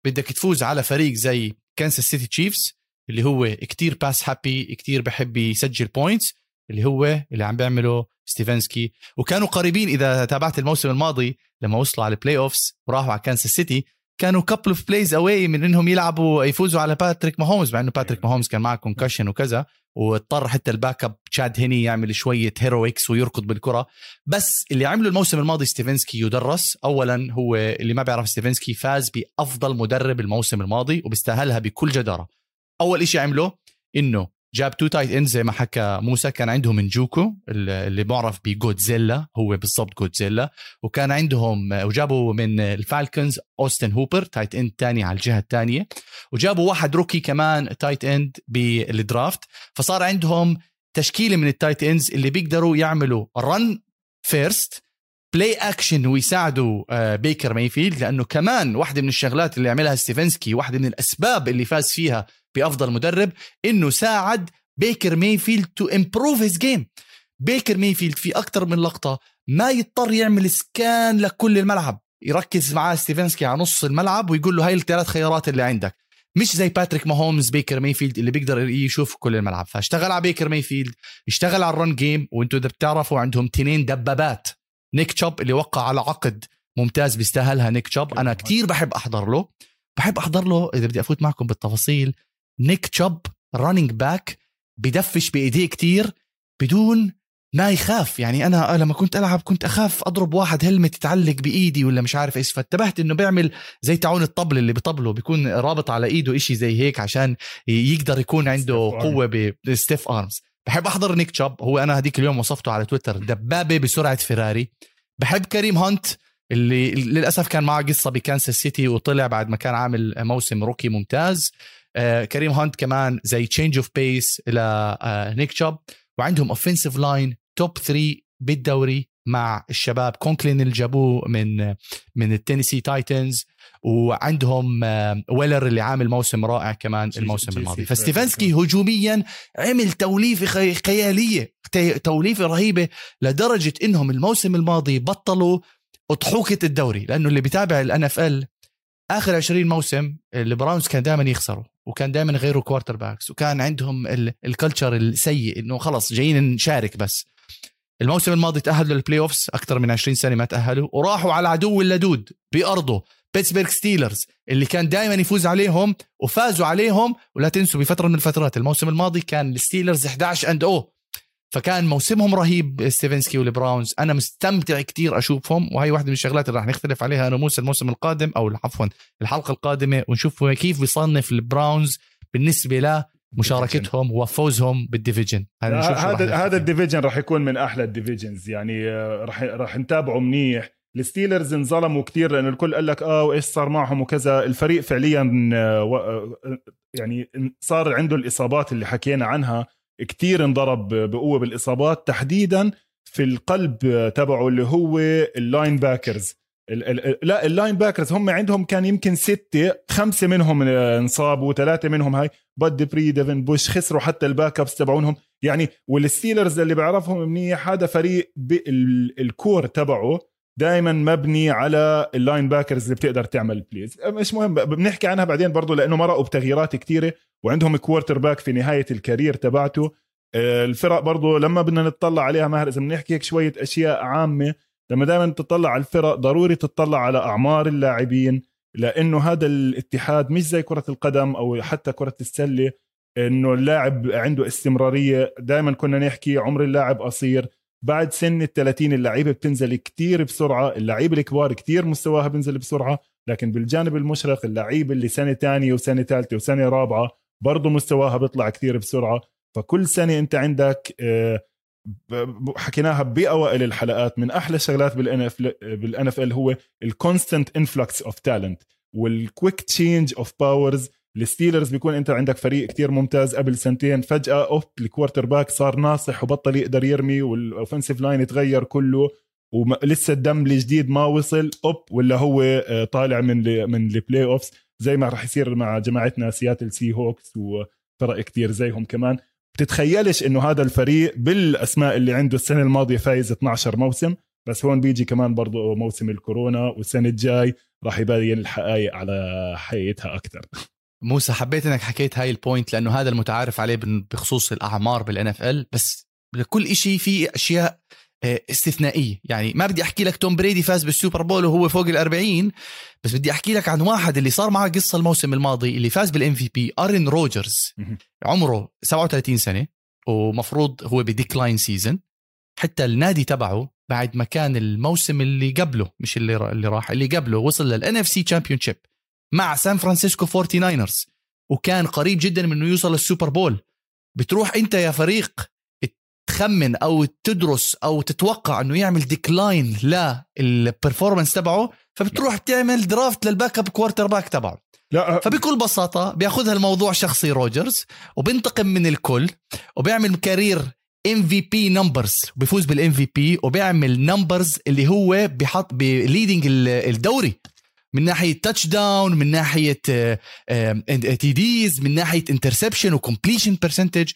بدك تفوز على فريق زي كانساس سيتي تشيفز اللي هو كتير pass happy كتير بحب يسجل points اللي هو اللي عم بيعمله ستيفنسكي وكانوا قريبين إذا تابعت الموسم الماضي لما وصلوا على ال playoffs وراحوا على كانساس سيتي كانوا couple of plays away من إنهم يلعبوا يفوزوا على باتريك ماهومز مع إنه باتريك ماهومز كان معه concussion وكذا واضطر حتى ال backup تشاد هيني يعمل شوية heroics ويركض بالكرة. بس اللي عمله الموسم الماضي ستيفنسكي يدرس. اولا هو اللي ما بيعرف ستيفنسكي فاز بأفضل مدرب الموسم الماضي وبيستاهلها بكل جدارة. أول شيء عمله إنه جاب two tight end زي ما حكى موسى كان عندهم نجوكو اللي معرف بجودزيلا هو بالضبط جودزيلا وكان عندهم وجابوا من الفالكنز اوستن هوبر tight end تاني على الجهة الثانية وجابوا واحد rookie كمان tight end بال draft فصار عندهم تشكيلة من ال tight ends اللي بيقدروا يعملوا run first play action ويساعدوا بيكر مايفيلد لأنه كمان واحدة من الشغلات اللي عملها ستيفنسكي واحدة من الأسباب اللي فاز فيها بأفضل مدرب إنه ساعد بيكر مايفيلد to improve his game بيكر مايفيلد في أكثر من لقطة ما يضطر يعمل scan لكل الملعب. يركز معاه ستيفنسكي على نص الملعب ويقول له هاي الثلاث خيارات اللي عندك. مش زي باتريك ماهومز بيكر مايفيلد اللي بيقدر يشوف كل الملعب. فاشتغل على بيكر مايفيلد اشتغل على ال run game وأنتم إذا بتعرفوا عندهم تنين دبابات. نيك تشوب اللي وقع على عقد ممتاز بيستاهلها نيك تشوب أنا كتير بحب أحضر له. بحب أحضر له إذا بدي أفوت معكم بالتفاصيل نيك تشوب running back بدفش بإيديه كتير بدون ما يخاف. يعني أنا لما كنت ألعب كنت أخاف أضرب واحد هلمت يتعلق بإيدي ولا مش عارف إيش. فانتبهت إنه بيعمل زي تعون الطبل اللي بطبله بيكون رابط على إيده إشي زي هيك عشان يقدر يكون عنده قوة ب stiff arms بحب أحضر نيك تشوب هو أنا هذيك اليوم وصفته على تويتر. دبابة بسرعة فيراري بحب كريم هانت اللي للأسف كان معه قصة بكانساس سيتي وطلع بعد ما كان عامل موسم rookie ممتاز. كريم هانت كمان زي change of pace إلى آه نيك تشوب وعندهم offensive line top 3 بالدوري مع الشباب كونكلين اللي جابوه من من التينيسي تايتنز وعندهم ويلر اللي عامل موسم رائع كمان الموسم الماضي. فستيفنسكي هجوميا عمل توليفة خيالية توليفة رهيبة لدرجة إنهم الموسم الماضي بطلوا أضحوكة الدوري لأنه اللي بيتابع ال NFL آخر 20 موسم ال Browns كان دائما يخسروا وكان دائما يغيروا quarterbacks وكان عندهم ال culture السيء إنه خلص جايين نشارك بس. الموسم الماضي تأهلوا لل playoffs أكثر من 20 سنة ما تأهلوا وراحوا على عدو اللدود بأرضه Pittsburgh Steelers اللي كان دائما يفوز عليهم وفازوا عليهم ولا تنسوا بفترة من الفترات الموسم الماضي كان ال Steelers 11 and 0 فكان موسمهم رهيب ستيفنسكي وال Browns. أنا مستمتع كتير أشوفهم وهي واحدة من الشغلات اللي راح نختلف عليها أنا موسى الموسم القادم أو عفوا الحلقة القادمة ونشوف كيف بيصنف ال Browns بالنسبة له مشاركتهم وفوزهم بال division. هذا هذا ال division راح يكون من أحلى ال divisions يعني آه، راح راح نتابعه منيح. ال Steelers انظلموا كثير لأنه الكل قال لك آه وإيش صار معهم وكذا. الفريق فعليا آه، آه، يعني صار عنده الإصابات اللي حكينا عنها. كثير انضرب بقوة بالإصابات تحديدا في القلب تبعه اللي هو ال linebackers لا ال linebackers هم عندهم كان يمكن ستة خمسة منهم انصابوا ثلاثة منهم هاي Bud Dupree Devin Bush خسروا حتى ال backups تبعونهم. يعني وال Steelers اللي بعرفهم منيح هذا فريق ال core تبعه دائما مبني على ال linebackers اللي بتقدر تعمل plays مش مهم بنحكي عنها بعدين برضه لأنه مرقوا بتغييرات كثيره وعندهم quarterback في نهاية ال career تبعته. آه، الفرق برضه لما بدنا نطلع عليها ماهر إذا بنحكي هيك شوية أشياء عامة لما دائما تطلع على الفرق ضروري تطلع على أعمار اللاعبين لأنه هذا الاتحاد مش زي كرة القدم أو حتى كرة السلة إنه اللاعب عنده استمرارية. دائما كنا نحكي عمر اللاعب قصير بعد سن ال 30 اللعيبة بتنزل كتير بسرعة اللعيبة الكبار كتير مستواها بينزل بسرعة لكن بالجانب المشرق اللعيبه اللي سنة ثانية وسنة ثالثه وسنة رابعة برضه مستواها بيطلع كتير بسرعة. فكل سنة أنت عندك آه، حكيناها بأوائل الحلقات من أحلى الشغلات بال NFL هو ال constant influx of talent وال quick change of powers ال Steelers بيكون انت عندك فريق كتير ممتاز قبل سنتين فجأة اوب ال quarterback صار ناصح وبطل يقدر يرمي وال offensive line تغير كله ولسه الدم الجديد ما وصل اوب ولا هو آه، طالع من من ال playoffs زي ما راح يصير مع جماعتنا Seattle Seahawks وفرق كتير زيهم كمان. بتتخيلش إنه هذا الفريق بالأسماء اللي عنده السنة الماضية فايز 12 موسم بس هون بيجي كمان برضه موسم الكورونا والسنة الجاي راح يبين الحقائق على حقيقتها أكثر. موسى حبيت إنك حكيت هاي ال point لأنه هذا المتعارف عليه بخصوص الأعمار بال NFL بس لكل شيء في أشياء آه، استثنائية. يعني ما بدي أحكي لك توم بريدي فاز بال Super Bowl وهو فوق ال40 بس بدي أحكي لك عن واحد اللي صار معه قصة الموسم الماضي اللي فاز بال MVP أرين روجرز. عمره 37 سنة ومفروض هو ب decline season حتى النادي تبعه بعد ما كان الموسم اللي قبله مش اللي اللي راح اللي قبله وصل لل NFC championship مع سان فرانسيسكو 49ers وكان قريب جدا من إنه يوصل لل Super Bowl بتروح أنت يا فريق تخمن أو تدرس أو تتوقع إنه يعمل decline لل performance تبعه فبتروح بتعمل draft لل backup quarterback تبعه لا. فبكل بساطة بياخذها الموضوع شخصي روجرز وبينتقم من الكل وبيعمل career MVP numbers بيفوز بال MVP وبيعمل numbers اللي هو بحط ب leading الدوري من ناحية touchdown من ناحية TDs من ناحية interception و completion percentage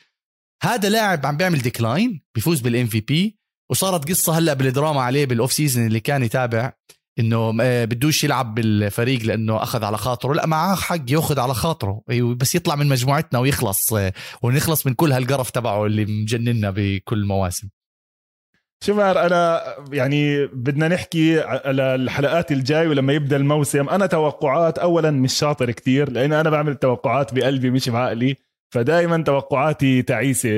هذا لاعب عم بيعمل decline بيفوز بال MVP وصارت قصة هلأ بالدراما عليه بال off season اللي كان يتابع إنه آه، بدوش يلعب بالفريق لأنه أخذ على خاطره. لأ معاه حق يأخذ على خاطره بس يطلع من مجموعتنا ويخلص آه، ونخلص من كل هالقرف تبعه اللي مجننا بكل المواسم شمار أنا يعني بدنا نحكي على الحلقات الجاي ولما يبدأ الموسم. أنا توقعات اولا مش شاطر كتير لأن أنا بعمل توقعات بقلبي مش بعقلي. فدائما توقعاتي تعيسة.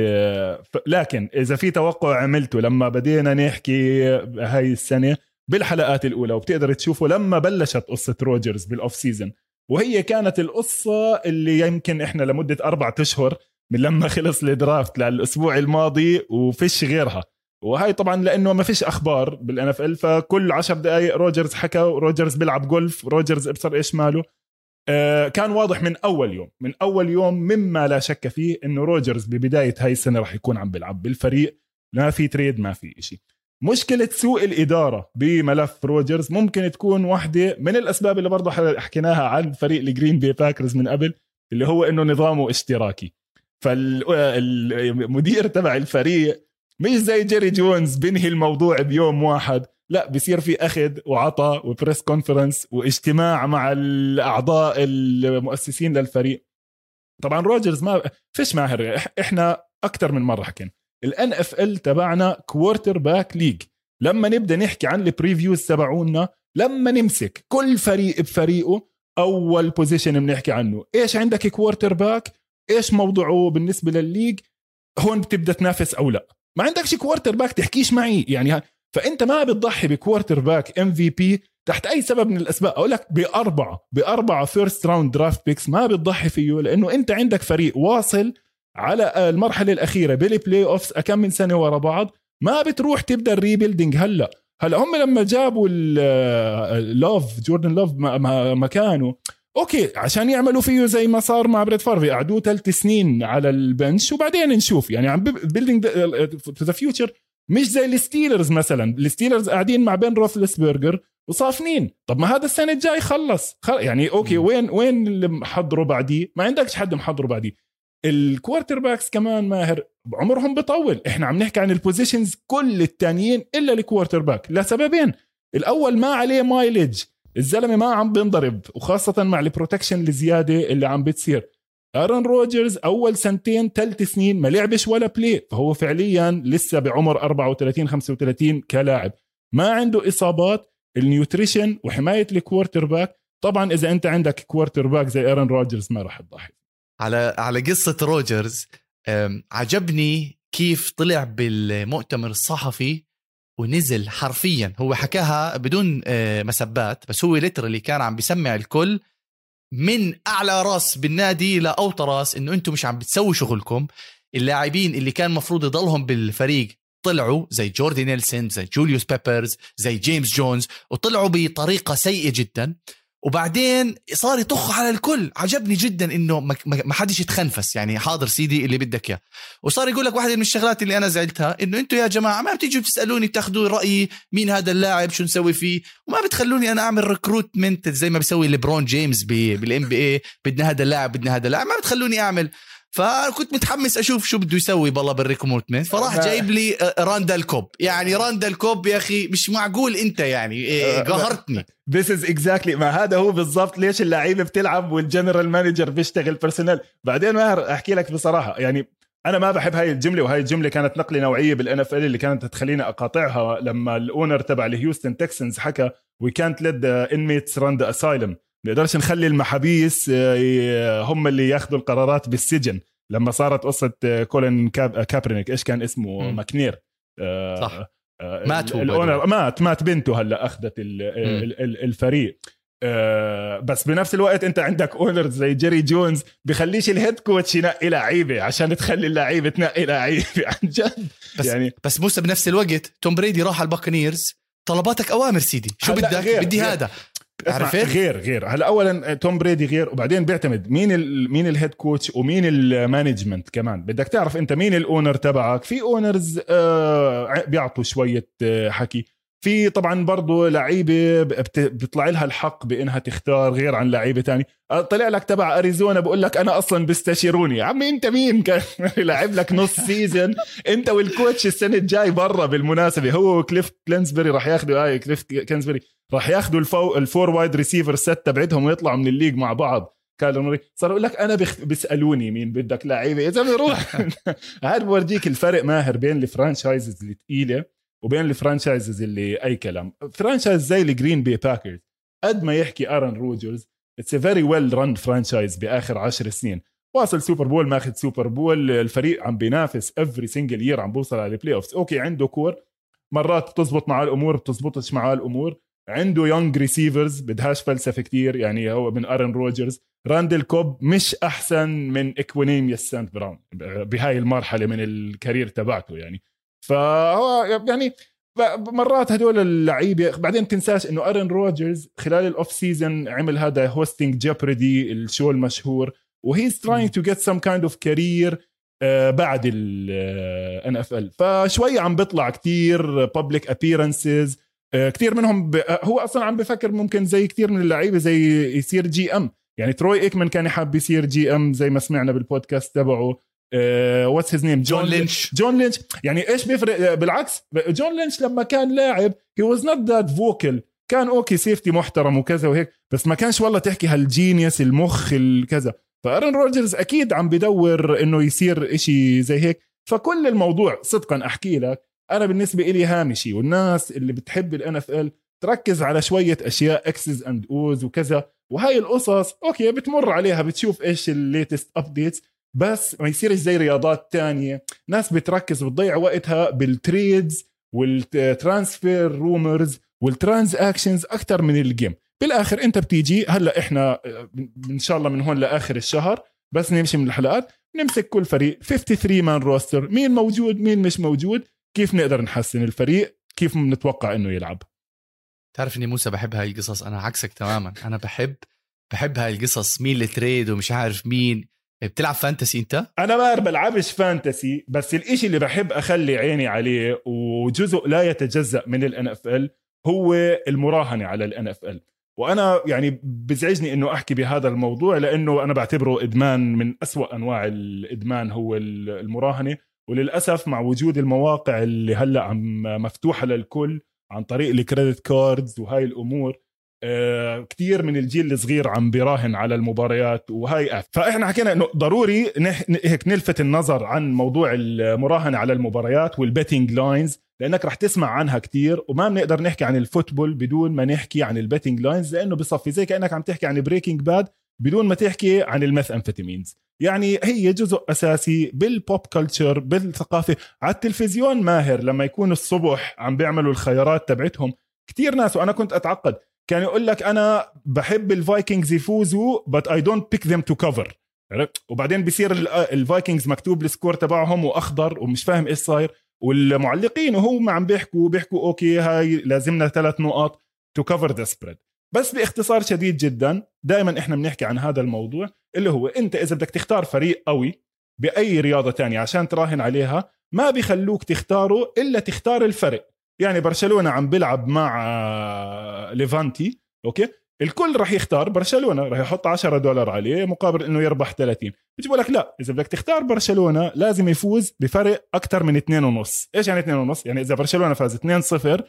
لكن إذا في توقع عملته لما بدينا نحكي هاي السنة بالحلقات الأولى وبتقدر تشوفه لما بلشت قصة روجرز بال off season وهي كانت القصة اللي يمكن إحنا لمدة أربعة أشهر من لما خلص ال draft للأسبوع الماضي وفيش غيرها. وهي طبعا لأنه ما فيش أخبار بال NFL فكل عشر دقائق روجرز حكى روجرز بيلعب جولف روجرز ابصر إيش ماله. آه كان واضح من أول يوم من أول يوم مما لا شك فيه إنه روجرز ببداية هاي السنة راح يكون عم بيلعب بالفريق. ما في trade ما في شيء مشكلة سوء الإدارة بملف روجرز ممكن تكون واحدة من الأسباب اللي برضه حكيناها عن فريق ال Green Bay Packers من قبل اللي هو إنه نظامه اشتراكي. فالمدير تبع الفريق مش زي جيري جونز بنهي الموضوع بيوم واحد. لا بصير في أخذ وعطاء و press conference واجتماع مع الأعضاء المؤسسين للفريق. طبعا روجرز ما فيش ماهر. إحنا أكثر من مرة حكينا. ال NFL تبعنا quarterback league لما نبدأ نحكي عن ال previews تبعونا لما نمسك كل فريق بفريقه أول position بنحكي عنه. إيش عندك quarterback إيش موضوعه بالنسبة للليج هون بتبدأ تنافس أو لا. ما عندكش quarterback تحكيش معي. يعني فأنت ما بتضحي ب quarterback MVP تحت أي سبب من الأسباب. أقول لك باربعه باربعه first round draft picks ما بتضحي فيه لأنه أنت عندك فريق واصل على المرحلة الأخيرة بال playoffs كم من سنة ورا بعض. ما بتروح تبدأ ال rebuilding هلأ. هلأ هم لما جابوا لوف جوردن لوف مكانه أوكي عشان يعملوا فيه زي ما صار مع بريت فارف. قعدوه ثلاث سنين على ال bench وبعدين نشوف. يعني عم building to the future مش زي ال Steelers مثلا. ال Steelers قاعدين مع بن روثلسبرجر وصافنين. طب ما هذا السنة الجاي خلص. خل... يعني أوكي وين وين اللي محضره بعديه؟ ما عندكش حد محضره بعديه. ال quarterbacks كمان ماهر عمرهم بطول. إحنا عم نحكي عن ال positions كل التانيين إلا ال quarterback لسببين. الأول ما عليه mileage الزلمة ما عم بينضرب وخاصة مع ال protection الزيادة اللي عم بتصير. ارون روجرز أول سنتين ثلاث سنين ما لعبش ولا play فهو فعليا لسه بعمر 34 35 كلاعب. ما عنده إصابات ال nutrition وحماية ال quarterback. طبعا إذا أنت عندك quarterback زي ارون روجرز ما راح تضحي. على على قصة روجرز عجبني كيف طلع بالمؤتمر الصحفي ونزل حرفيا. هو حكاها بدون آه، مسبات بس هو literally كان عم بيسمع الكل من أعلى راس بالنادي لاوطى راس إنه أنتم مش عم بتسوي شغلكم. اللاعبين اللي كان مفروض يضلهم بالفريق طلعوا زي جوردي نيلسون زي جوليوس بيبرز زي جيمس جونز وطلعوا بطريقة سيئة جدا. وبعدين صار يطخ على الكل. عجبني جدا إنه ما حدش يتخنفس. يعني حاضر سيدي اللي بدك إياه. وصار يقول لك واحدة من الشغلات اللي أنا زعلتها إنه أنتم يا جماعة ما بتيجوا بتسألوني بتاخذوا رايي مين هذا اللاعب شو نسوي فيه؟ وما بتخلوني أنا أعمل recruitment زي ما بيسوي ليبرون جيمس بال NBA بدنا هذا اللاعب بدنا هذا اللاعب. ما بتخلوني أعمل. فكنت متحمس أشوف شو بده يسوي بالله بال recruitment فراح جايب لي آه، راندال كوب. يعني راندال كوب يا أخي مش معقول أنت يعني إيه، آه، قهرتني. this is exactly ما هذا هو بالضبط ليش اللعيبة بتلعب وال general manager بيشتغل personnel بعدين ماهر أحكي لك بصراحة يعني أنا ما بحب هاي الجملة وهاي الجملة كانت نقلة نوعية بال NFL اللي كانت تخليني أقاطعها لما ال owner تبع ال Houston Texans حكى وي كانت ليت ذا انميتس ران ذا اسايلم نقدرش نخلي المحابيس آه، هم اللي ياخذوا القرارات بالسجن. لما صارت قصة آه، كولين كاب... كابرينيك إيش كان اسمه؟ م. ماكنير. صح. مات ال owner مات مات بنته هلأ أخذت الفريق. آه بس بنفس الوقت أنت عندك owners زي جيري جونز بخليش ال head coach ينقي لعيبة عشان تخلي اللعيبة تنقي لعيبة عن جد. بس يعني بس موسى بنفس الوقت توم بريدي راح على ال Buccaneers طلباتك أوامر سيدي. شو بدك؟ بدي هذا. عرفت غير غير. هلا اولا توم بريدي غير وبعدين بيعتمد مين ال مين ال head coach ومين ال management كمان. بدك تعرف أنت مين ال owner تبعك. في owners آه بيعطوا شوية آه حكي. في طبعا برضه لعيبة بيطلع لها الحق بإنها تختار غير عن لعيبة تاني. طلع لك تبع أريزونا بقول لك أنا أصلا بيستشيروني عمي أنت مين؟ كان لعب لك نص season أنت وال coach السنة الجاي برا بالمناسبة. هو وكليف كلينسبري راح ياخذوا هاي كليف كلينسبري راح ياخذوا الفو ال four wide receiver set تبعتهم ويطلعوا من ال league مع بعض. كايلر موري صار يقول لك أنا. بيسألوني مين بدك لعيبة. يا زلمه روح هذا بورجيك الفرق ماهر بين ال franchises الثقيله وبين ال franchises اللي أي كلام. franchise زي ال Green Bay Packers قد ما يحكي ارن روجرز it's a very well run franchise بآخر عشر سنين. واصل Super Bowl ماخذ Super Bowl الفريق عم بينافس every single year عم بوصل على ال playoffs أوكي عنده core. مرات بتزبط معاه الأمور بتزبطش معاه الأمور. عنده young receivers بدهاش فلسفة كتير يعني هو من ارن روجرز راندل كوب مش أحسن من اكوانيميوس سانت براون بهاي المرحلة من ال career تبعته يعني. فهو يعني مرات هدول اللعيبة بعدين تنساش إنه ارن روجرز خلال ال off season عمل هذا hosting Jeopardy ال show المشهور و he's trying to get some kind of career بعد ال NFL فشوي عم بيطلع كتير public appearances كثير منهم ب... هو أصلا عم بفكر ممكن زي كثير من اللعيبة زي يصير GM يعني تروي ايكمان كان يحب يصير GM زي ما سمعنا بالبودكاست تبعه. what's his name جون لينش. جون لينش. يعني إيش بيفرق؟ آه، بالعكس جون لينش لما كان لاعب he was not that vocal كان أوكي safety محترم وكذا وهيك بس ما كانش والله تحكي ه ال genius المخ الكذا. فأرن روجرز أكيد عم بدور إنه يصير إشي زي هيك. فكل الموضوع صدقا أحكي لك أنا بالنسبة لي هامشي. والناس اللي بتحب ال NFL تركز على شوية أشياء X's and O's وكذا. وهاي القصص أوكي بتمر عليها بتشوف إيش ال latest updates بس ما يصيرش زي رياضات تانية. ناس بتركز وتضيع وقتها بال trades وال transfer rumors وال transactions أكثر من ال game. بالآخر أنت بتيجي هلأ إحنا إن شاء الله من هون لآخر الشهر بس نمشي من الحلقات. نمسك كل فريق. 53 مان roster مين موجود مين مش موجود؟ كيف نقدر نحسن الفريق؟ كيف بنتوقع إنه يلعب؟ تعرف إني موسى بحب هاي القصص؟ أنا عكسك تماما. أنا بحب بحب هاي القصص. مين اللي تريد ومش عارف مين. بتلعب fantasy انت؟ أنا ما بلعبش fantasy بس الإشي اللي بحب أخلي عيني عليه وجزء لا يتجزأ من ال NFL هو المراهنة على ال NFL وأنا يعني بزعجني إنه أحكي بهذا الموضوع لأنه أنا بعتبره إدمان من أسوأ أنواع الإدمان هو المراهنة وللأسف مع وجود المواقع اللي هلأ عم مفتوحة للكل عن طريق ال credit cards وهاي الأمور كثير من الجيل الصغير عم بيراهن على المباريات وهاي أف. فإحنا حكينا إنه ضروري هيك نلفت النظر عن موضوع المراهنة على المباريات وال betting lines لأنك رح تسمع عنها كتير وما بنقدر نحكي عن ال football بدون ما نحكي عن ال betting lines لأنه بصفي زي كأنك عم تحكي عن Breaking Bad بدون ما تحكي عن ال methamphetamines يعني هي جزء أساسي بال pop culture بالثقافة على التلفزيون ماهر لما يكون الصبح عم بيعملوا الخيارات تبعتهم كتير ناس وأنا كنت أتعقد كان يقول لك أنا بحب ال Vikings يفوزوا but I don't pick them to cover وبعدين بصير ال Vikings مكتوب ال score تبعهم وأخضر ومش فاهم إيش صاير. والمعلقين وهم عم بيحكوا بيحكوا okay هاي لازمنا ثلاث نقط to cover the spread بس باختصار شديد جدا دائما إحنا بنحكي عن هذا الموضوع اللي هو أنت إذا بدك تختار فريق قوي بأي رياضة تانية عشان تراهن عليها ما بيخلوك تختاره إلا تختار الفرق يعني برشلونة عم بيلعب مع آه، ليفانتي okay؟ الكل راح يختار برشلونة راح يحط 10 دولار عليه مقابل إنه يربح 30 بيجيبوا لك لا إذا بدك تختار برشلونة لازم يفوز بفرق أكثر من 2 ونص. إيش يعني 2 ونص؟ يعني إذا برشلونة فاز 2 0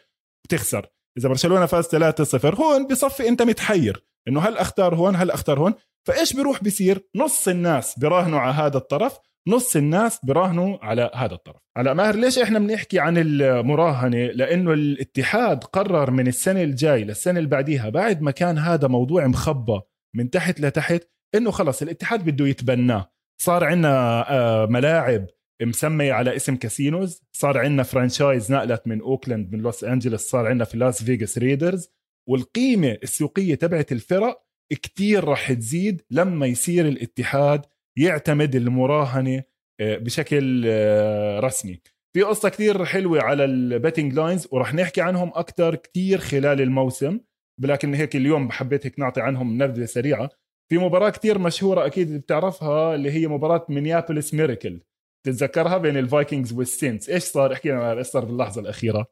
بتخسر. إذا برشلونة فاز 3 0 هون بصفي أنت متحير. إنه هل أختار هون؟ هل أختار هون؟ فإيش بيروح بيصير؟ نص الناس بيراهنوا على هذا الطرف. نص الناس براهنوا على هذا الطرف. على ماهر ليش إحنا بنحكي عن المراهنة؟ لأنه الاتحاد قرر من السنة الجاي للسنة اللي بعديها بعد ما كان هذا موضوع مخبى من تحت لتحت إنه خلص الاتحاد بده يتبناه صار عندنا آه، ملاعب مسمية على اسم casinos صار عندنا franchise نقلت من اوكلاند من لوس انجلوس صار عندنا في لاس فيغاس Raiders والقيمة السوقية تبعت الفرق كتير راح تزيد لما يصير الاتحاد يعتمد المراهنة آه، بشكل آه، رسمي. في قصة كتير حلوة على ال betting lines ورح نحكي عنهم أكتر كتير خلال الموسم ولكن هيك اليوم حبيت هيك نعطي عنهم نبذة سريعة. في مباراة كتير مشهورة أكيد بتعرفها اللي هي مباراة Minneapolis Miracle تتذكرها بين ال Vikings وال Saints؟ إيش صار؟ احكي لنا إيش صار باللحظة الأخيرة؟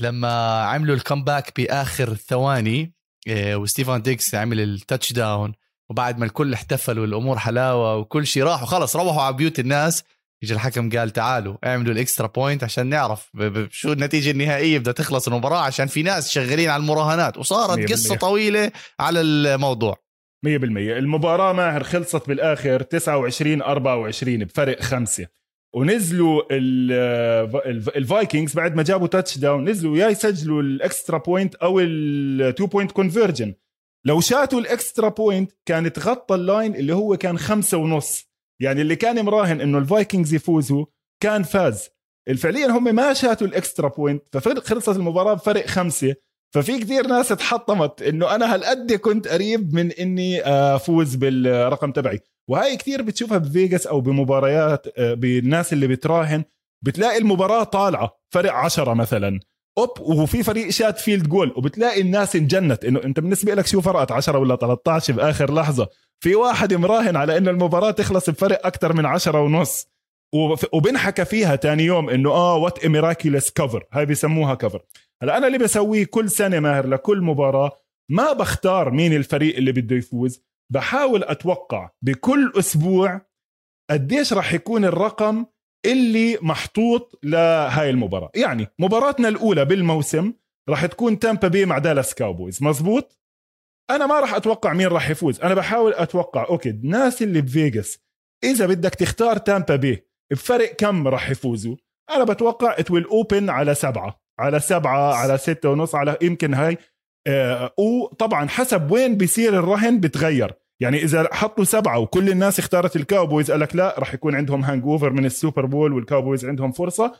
لما عملوا ال comeback بآخر ثواني آه، وستيفان ديجز عمل ال touchdown وبعد ما الكل احتفل والأمور حلاوة وكل شيء راحوا خلص روحوا على بيوت الناس. يجي الحكم قال تعالوا اعملوا ال extra point عشان نعرف شو النتيجة النهائية. بدها تخلص المباراة عشان في ناس شغالين على المراهنات وصارت قصة طويلة على الموضوع. 100% المباراة ماهر خلصت بالآخر 29 24 بفرق خمسة. ونزلوا ال Vikings بعد ما جابوا touchdown نزلوا يا يسجلوا ال extra point أو ال two-point conversion لو شاتوا ال extra point كان تغطى ال line اللي هو كان خمسة ونص. يعني اللي كان مراهن إنه ال Vikings يفوزوا كان فاز. فعليا هم ما شاتوا ال extra point فخلصت المباراة بفرق خمسة. ففي كثير ناس تحطمت إنه أنا هالقد كنت قريب من إني أفوز بالرقم تبعي. وهي كثير بتشوفها بفيغاس أو بمباريات آه، بالناس اللي بتراهن. بتلاقي المباراة طالعة فرق عشرة مثلا. أوب وفي فريق شات field goal وبتلاقي الناس انجنت. إنه أنت بالنسبة لك شو فرقت؟ 10 ولا 13 باخر لحظة؟ في واحد مراهن على إنه المباراة تخلص بفرق أكثر من 10 ونص. وبنحكى فيها تاني يوم إنه آه what miraculous cover هاي بيسموها cover هلأ أنا اللي بسويه كل سنة ماهر لكل مباراة ما بختار مين الفريق اللي بده يفوز. بحاول أتوقع بكل أسبوع قديش راح يكون الرقم اللي محطوط لهاي المباراة. يعني مباراتنا الأولى بالموسم راح تكون Tampa Bay مع Dallas Cowboys مزبوط أنا ما راح أتوقع مين راح يفوز. أنا بحاول أتوقع okay الناس اللي بفيغاس إذا بدك تختار Tampa Bay بفرق كم راح يفوزوا؟ أنا بتوقع it will open على سبعة على سبعة على ستة ونص على يمكن هاي. آه وطبعا حسب وين بيصير الرهن بتغير. يعني إذا حطوا سبعة وكل الناس اختارت ال Cowboys قال لك لا راح يكون عندهم hangover من ال Super Bowl وال Cowboys عندهم فرصة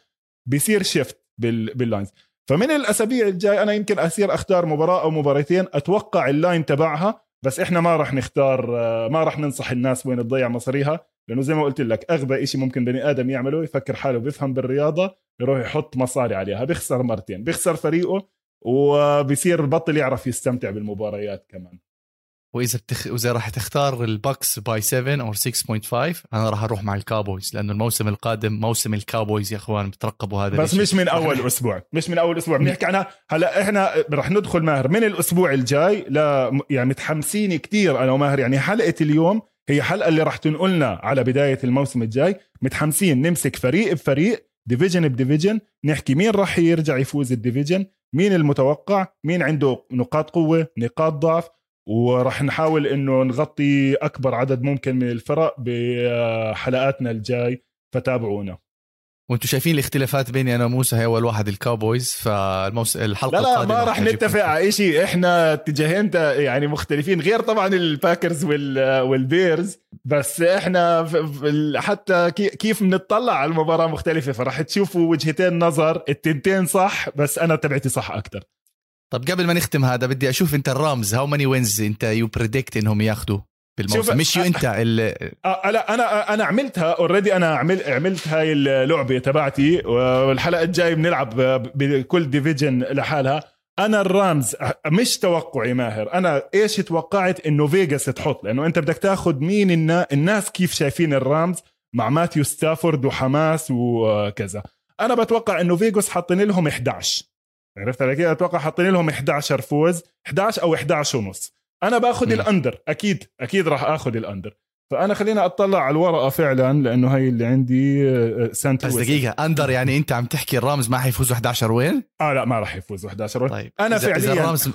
بيصير shift بال lines فمن الأسابيع الجاي أنا يمكن أصير أختار مباراة أو مباراتين أتوقع ال line تبعها بس إحنا ما راح نختار ما راح ننصح الناس وين تضيع مصاريها لأنه زي ما قلت لك أغبى شيء ممكن بني آدم يعمله يفكر حاله بيفهم بالرياضة يروح يحط مصاري عليها. بيخسر مرتين بيخسر فريقه وبصير بطل يعرف يستمتع بالمباريات كمان. وإذا بتخ... وإذا راح تختار ال Bucs by 7 أو 6.5 أنا راح أروح مع ال Cowboys لأنه الموسم القادم موسم ال Cowboys يا أخوان بترقبوا هذا بس مش من أول أسبوع مش من أول أسبوع بنحكي عنها. هلا إحنا رح ندخل ماهر من الأسبوع الجاي لا يعني متحمسين كتير أنا وماهر يعني حلقة اليوم هي حلقة اللي رح تنقلنا على بداية الموسم الجاي. متحمسين نمسك فريق بفريق division ب division نحكي مين راح يرجع يفوز ال division مين المتوقع مين عنده نقاط قوة نقاط ضعف. وراح نحاول إنه نغطي أكبر عدد ممكن من الفرق بحلقاتنا الجاي فتابعونا. وأنتم شايفين الاختلافات بيني أنا وموسى هي أول واحد ال Cowboys فالموسم الحلقة لا لا ما راح نتفق على شيء. إحنا اتجاهين يعني مختلفين غير طبعا ال Packers وال Bears بس إحنا حتى كيف بنطلع على المباراة مختلفة فراح تشوفوا وجهتين نظر التنتين صح بس أنا تبعتي صح أكثر طب قبل ما نختم هذا بدي أشوف أنت الرامز. how many wins أنت you predict إنهم ياخذوا بالموسم؟ مش you أنت ال... لا أنا أنا عملتها already أنا عمل عملت هاي اللعبة تبعتي والحلقة الجاية بنلعب بكل division لحالها. أنا الرامز مش توقعي ماهر. أنا إيش توقعت؟ إنه فيجاس تحط. لأنه أنت بدك تاخذ مين الناس كيف شايفين الرامز؟ مع ماثيو ستافورد وحماس وكذا. أنا بتوقع إنه فيجاس حاطين لهم 11 عرفت علي كيف؟ أتوقع حاطين لهم 11 فوز 11 أو 11 ونص. أنا باخذ ال under أكيد أكيد راح آخذ ال under. فأنا خلينا أطلع على الورقة فعلا لأنه هي اللي عندي آه، سانت بس دقيقة under يعني أنت عم تحكي الرامز ما حيفوزوا 11 win؟ آه لا ما راح يفوزوا 11 win. طيب أنا فعليا إذا الرامز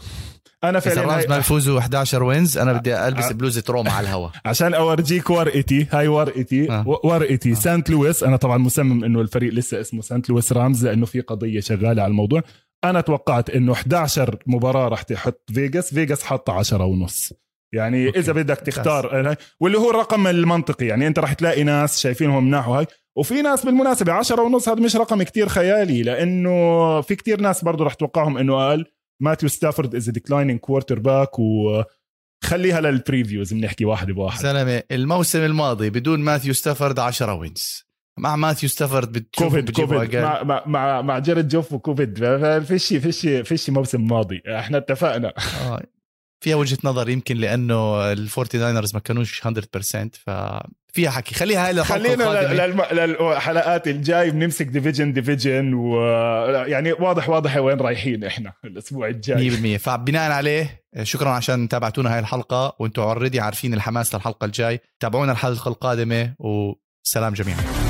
أنا فعليا اذا الرامز ما يفوزوا 11 wins أنا بدي ألبس آه. بلوزة روما على الهواء عشان أورجيك ورقتي هاي ورقتي آه. ورقتي آه. سانت لويس أنا طبعا مصمم إنه الفريق لسه اسمه سانت لويس رامز لأنه في قضية شغالة على الموضوع. أنا توقعت إنه 11 مباراة راح تحط فيجاس فيجاس حط 10 ونص. يعني أوكي. إذا بدك تختار واللي هو الرقم المنطقي يعني أنت راح تلاقي ناس شايفينهم نحو هاي وفي ناس بالمناسبة عشرة ونص هذا مش رقم كتير خيالي لأنه في كتير ناس برضو رح توقعهم أنه قال ماتيو ستافورد is declining quarterback و خليها لل previews بنحكي واحد بواحد. زلمه الموسم الماضي بدون ماثيو ستافورد 10 wins مع ماثيو ستافورد بتشوف كوفيد كوفيد. مع مع مع, مع جيرد جوف وكوفيد. فيش فيش فيش موسم ماضي. إحنا اتفقنا. آه. فيها وجهة نظر يمكن لأنه ال Forty Niners ما كانوش 100% ففيها حكي. خليها هاي خلينا للحلقات الجاي بنمسك division division ويعني واضح واضح وين رايحين إحنا الأسبوع الجاي. 100% فبناء عليه شكرا عشان تابعتونا هاي الحلقة وأنتم اوريدي عارفين الحماس للحلقة الجاي. تابعونا الحلقة القادمة وسلام جميعا.